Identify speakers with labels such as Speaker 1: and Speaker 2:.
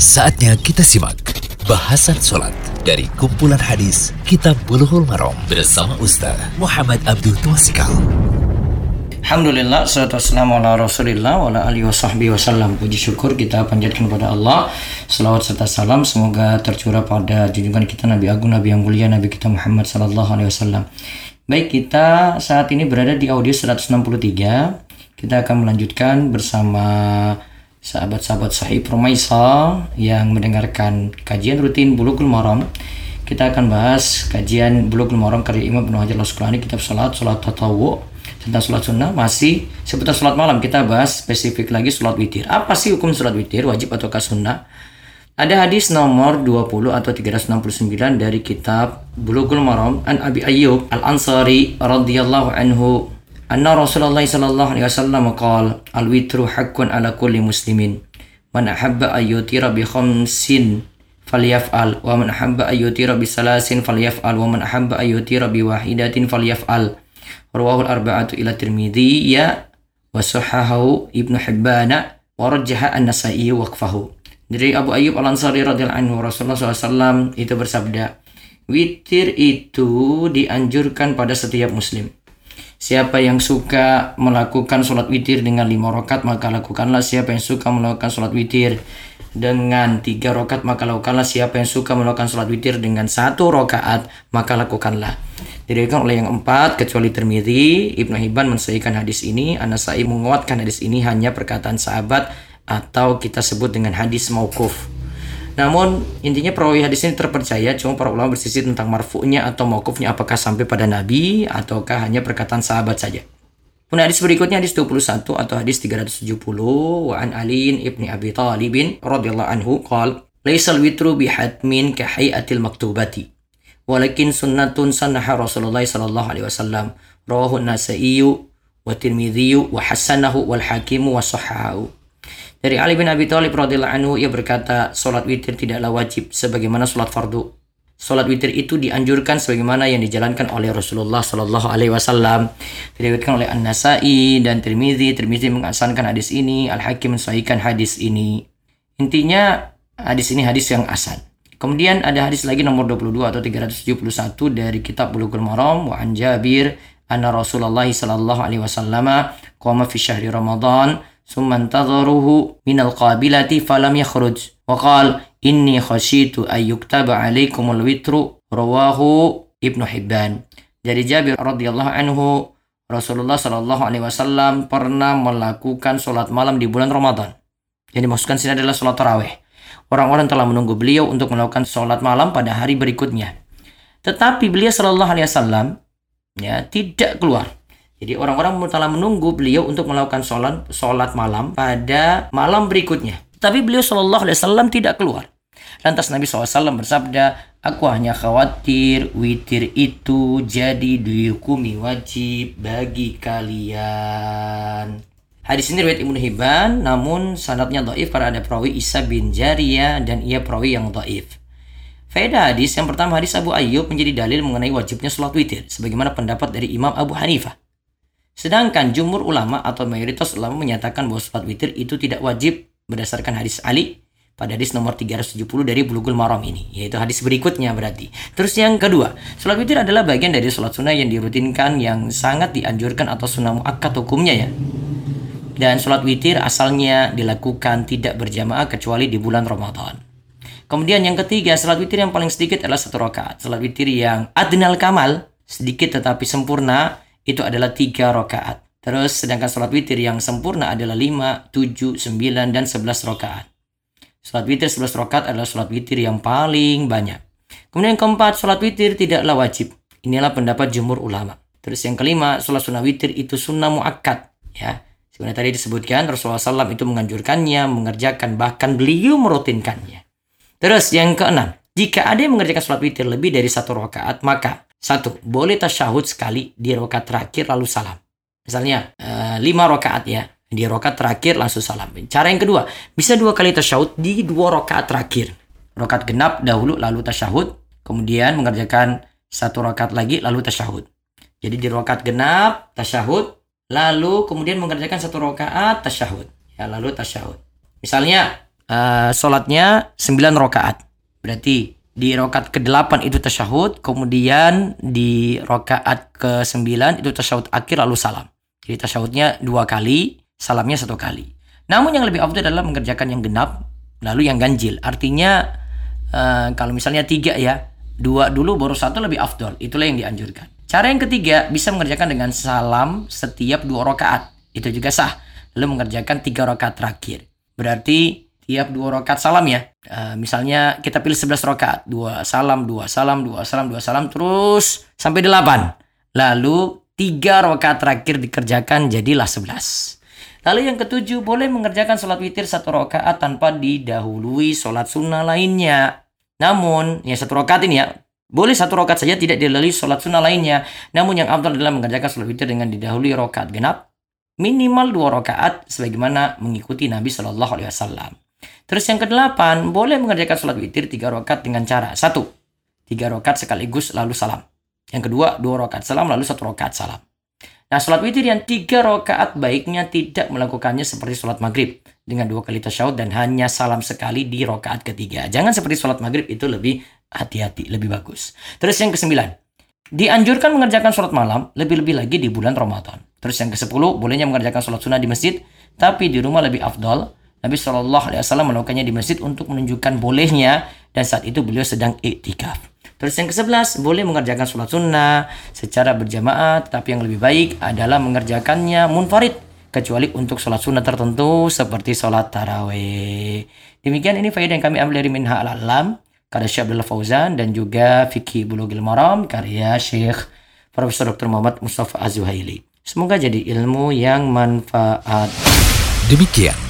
Speaker 1: Saatnya kita simak bahasan sholat dari kumpulan hadis Kitab Bulughul Maram bersama Ustaz Muhammad Abdul Twasikal.
Speaker 2: Alhamdulillah, salatu wassalamu ala rasulillah wa ala alihi wa sahbihi wasallam Puji syukur kita panjatkan kepada Allah. Salawat serta salam semoga tercurah pada junjungan kita Nabi Agung, Nabi yang mulia, Nabi kita Muhammad sallallahu alaihi wasallam. Baik, kita saat ini berada di audio 163 Kita akan melanjutkan bersama sahabat-sahabat sahih Promaisa yang mendengarkan kajian rutin Bulughul Maram kita akan bahas kajian Bulughul Maram karya Imam Ibnu Hajar Al-Asqalani kitab salat, salat tatawu tentang sholat sunnah. Masih seputar sholat malam kita bahas spesifik lagi sholat witir. Apa sih hukum sholat witir? Wajib ataukah sunnah? Ada hadis nomor 20 atau 369 dari kitab Bulughul Maram an Abi Ayyub Al-Ansari radhiyallahu anhu anna Rasulullah sallallahu alaihi wasallam qala al-witru haqqun ala kulli muslimin. Man ahabba ayyutira bi khamsin falyaf'al. Wa man ahabba ayyutira bi salasin falyaf'al. Wa man ahabba ayyutira bi wahidatin falyaf'al. Rawahul arba'atu ila tirmidhi ya wa sahahahu ibnu hibbana wa rajjaha an-nasai waqfahu. Dari Abu Ayyub Al-Ansari radhiyallahu anhu Rasulullah SAW itu bersabda witir itu dianjurkan pada setiap muslim Siapa yang suka melakukan sholat witir dengan lima rokat maka lakukanlah. Siapa yang suka melakukan sholat witir dengan tiga rokat maka lakukanlah. Siapa yang suka melakukan sholat witir dengan satu rokaat maka lakukanlah. Diriwayatkan oleh yang empat kecuali Tirmidzi, Ibnu Hibban mensahihkan hadis ini, Anasai menguatkan hadis ini hanya perkataan sahabat atau kita sebut dengan hadis maukuf. Namun intinya perawi hadis ini terpercaya cuma para ulama bersisi tentang marfu'nya atau maukufnya apakah sampai pada nabi ataukah hanya perkataan sahabat saja. Kemudian hadis berikutnya hadis 21 atau hadis 370 wa an Ali ibni Abi Talib radhiyallahu anhu qal laisal witru bihatmin ka hayatil maktubati walakin sunnatun sannaha Rasulullah sallallahu alaihi wasallam rawahu an-Nasa'i wa Tirmidzi wa hasanahu wal Hakim wa sahahahu dari Ali bin Abi Thalib radhiyallahu anhu ia berkata, salat witir tidaklah wajib sebagaimana salat fardu. Salat witir itu dianjurkan sebagaimana yang dijalankan oleh Rasulullah Shallallahu alaihi wasallam. Diriwayatkan oleh An-Nasa'i dan Tirmizi. Tirmizi mengasankan hadis ini, Al-Hakim mensahihkan hadis ini. Intinya hadis ini hadis yang asan. Kemudian ada hadis lagi nomor 22 atau 371 dari kitab Bulughul Maram wa an Jabir anna Rasulullah sallallahu alaihi wasallam qama fi syahri Ramadan ثم انتظروه من القابلة فلم يخرج وقال إني خشيت أن يكتب عليكم الوتر رواه Ibnu Hibban dari Jabir radhiyallahu anhu Rasulullah Shallallahu alaihi wasallam pernah melakukan sholat malam di bulan Ramadan. Yang dimaksudkan sini adalah sholat tarawih. Orang-orang telah menunggu beliau untuk melakukan sholat malam pada hari berikutnya. Tetapi beliau Shallallahu alaihi wasallam ya tidak keluar jadi orang-orang telah menunggu beliau untuk melakukan sholat, sholat malam pada malam berikutnya. Tapi beliau Shallallahu Alaihi Wasallam tidak keluar. Lantas Nabi SAW bersabda, Aku hanya khawatir witir itu jadi dihukumi wajib bagi kalian. Hadis ini riwayat Ibnu Hibban, namun sanadnya dhaif karena ada perawi Isa bin Jariyah dan ia perawi yang dhaif. Faedah hadis yang pertama hadis Abu Ayyub menjadi dalil mengenai wajibnya sholat witir, sebagaimana pendapat dari Imam Abu Hanifah. Sedangkan jumhur ulama atau mayoritas ulama menyatakan bahwa sholat witir itu tidak wajib berdasarkan hadis Ali pada hadis nomor 370 dari Bulughul Maram ini, yaitu hadis berikutnya berarti. Terus yang kedua, sholat witir adalah bagian dari sholat sunnah yang dirutinkan yang sangat dianjurkan atau sunnah muakkad hukumnya ya. Dan sholat witir asalnya dilakukan tidak berjamaah kecuali di bulan Ramadan. Kemudian yang ketiga, sholat witir yang paling sedikit adalah satu rakaat. Sholat witir yang adnal kamal, sedikit tetapi sempurna, itu adalah tiga rakaat. Terus sedangkan sholat witir yang sempurna adalah 5, 7, 9, dan 11 rakaat. Sholat witir 11 rakaat adalah sholat witir yang paling banyak. Kemudian yang keempat, sholat witir tidaklah wajib. Inilah pendapat jumhur ulama. Terus yang kelima, sholat sunnah witir itu sunnah muakkad. Ya, sebenarnya tadi disebutkan Rasulullah SAW itu menganjurkannya, mengerjakan, bahkan beliau merutinkannya. Terus yang keenam, jika ada yang mengerjakan sholat witir lebih dari satu rakaat, maka satu, boleh tasyahud sekali di rokat terakhir lalu salam. Misalnya uh, lima rokaat ya, di rokat terakhir langsung salam. Cara yang kedua, bisa dua kali tasyahud di dua rokaat terakhir. Rokat genap dahulu lalu tasyahud, kemudian mengerjakan satu rokat lagi lalu tasyahud. Jadi di rokat genap tasyahud, lalu kemudian mengerjakan satu rokaat tasyahud. Ya, lalu tasyahud. Misalnya uh, sholatnya 9 rakaat. Berarti di rokat ke-8 itu tasyahud, kemudian di rokaat ke-9 itu tasyahud akhir lalu salam. Jadi tasyahudnya dua kali, salamnya satu kali. Namun yang lebih afdal adalah mengerjakan yang genap, lalu yang ganjil. Artinya uh, kalau misalnya tiga ya, dua dulu baru satu lebih afdol. Itulah yang dianjurkan. Cara yang ketiga bisa mengerjakan dengan salam setiap dua rakaat. Itu juga sah. Lalu mengerjakan tiga rakaat terakhir. Berarti tiap dua rakaat salam ya. Uh, misalnya kita pilih 11 rakaat, dua salam, dua salam, dua salam, dua salam terus sampai delapan. Lalu tiga rakaat terakhir dikerjakan jadilah sebelas. Lalu yang ketujuh boleh mengerjakan sholat witir satu rakaat tanpa didahului sholat sunnah lainnya. Namun yang satu rakaat ini ya boleh satu rakaat saja tidak dilalui sholat sunnah lainnya. Namun yang abdul adalah mengerjakan sholat witir dengan didahului rakaat genap minimal dua rakaat sebagaimana mengikuti Nabi Shallallahu Alaihi Wasallam. Terus yang kedelapan boleh mengerjakan sholat witir tiga rakaat dengan cara satu tiga rakaat sekaligus lalu salam. Yang kedua, dua rakaat salam lalu satu rakaat salam. Nah, sholat witir yang tiga rakaat baiknya tidak melakukannya seperti sholat maghrib dengan dua kali tasyahud dan hanya salam sekali di rakaat ketiga. Jangan seperti sholat maghrib itu lebih hati-hati, lebih bagus. Terus yang kesembilan, dianjurkan mengerjakan sholat malam lebih-lebih lagi di bulan Ramadan. Terus yang ke sepuluh, bolehnya mengerjakan sholat sunnah di masjid, tapi di rumah lebih afdol. Nabi Shallallahu Alaihi Wasallam melakukannya di masjid untuk menunjukkan bolehnya dan saat itu beliau sedang iktikaf. Terus yang ke-11, boleh mengerjakan sholat sunnah secara berjamaah, tetapi yang lebih baik adalah mengerjakannya munfarid, kecuali untuk sholat sunnah tertentu seperti sholat taraweh. Demikian ini faedah yang kami ambil dari Minha al-Alam, karya Syekh Abdullah Fauzan, dan juga Fikih Bulughil Maram, karya Syekh Profesor Dr. Muhammad Mustafa Azuhaili. Semoga jadi ilmu yang manfaat.
Speaker 1: Demikian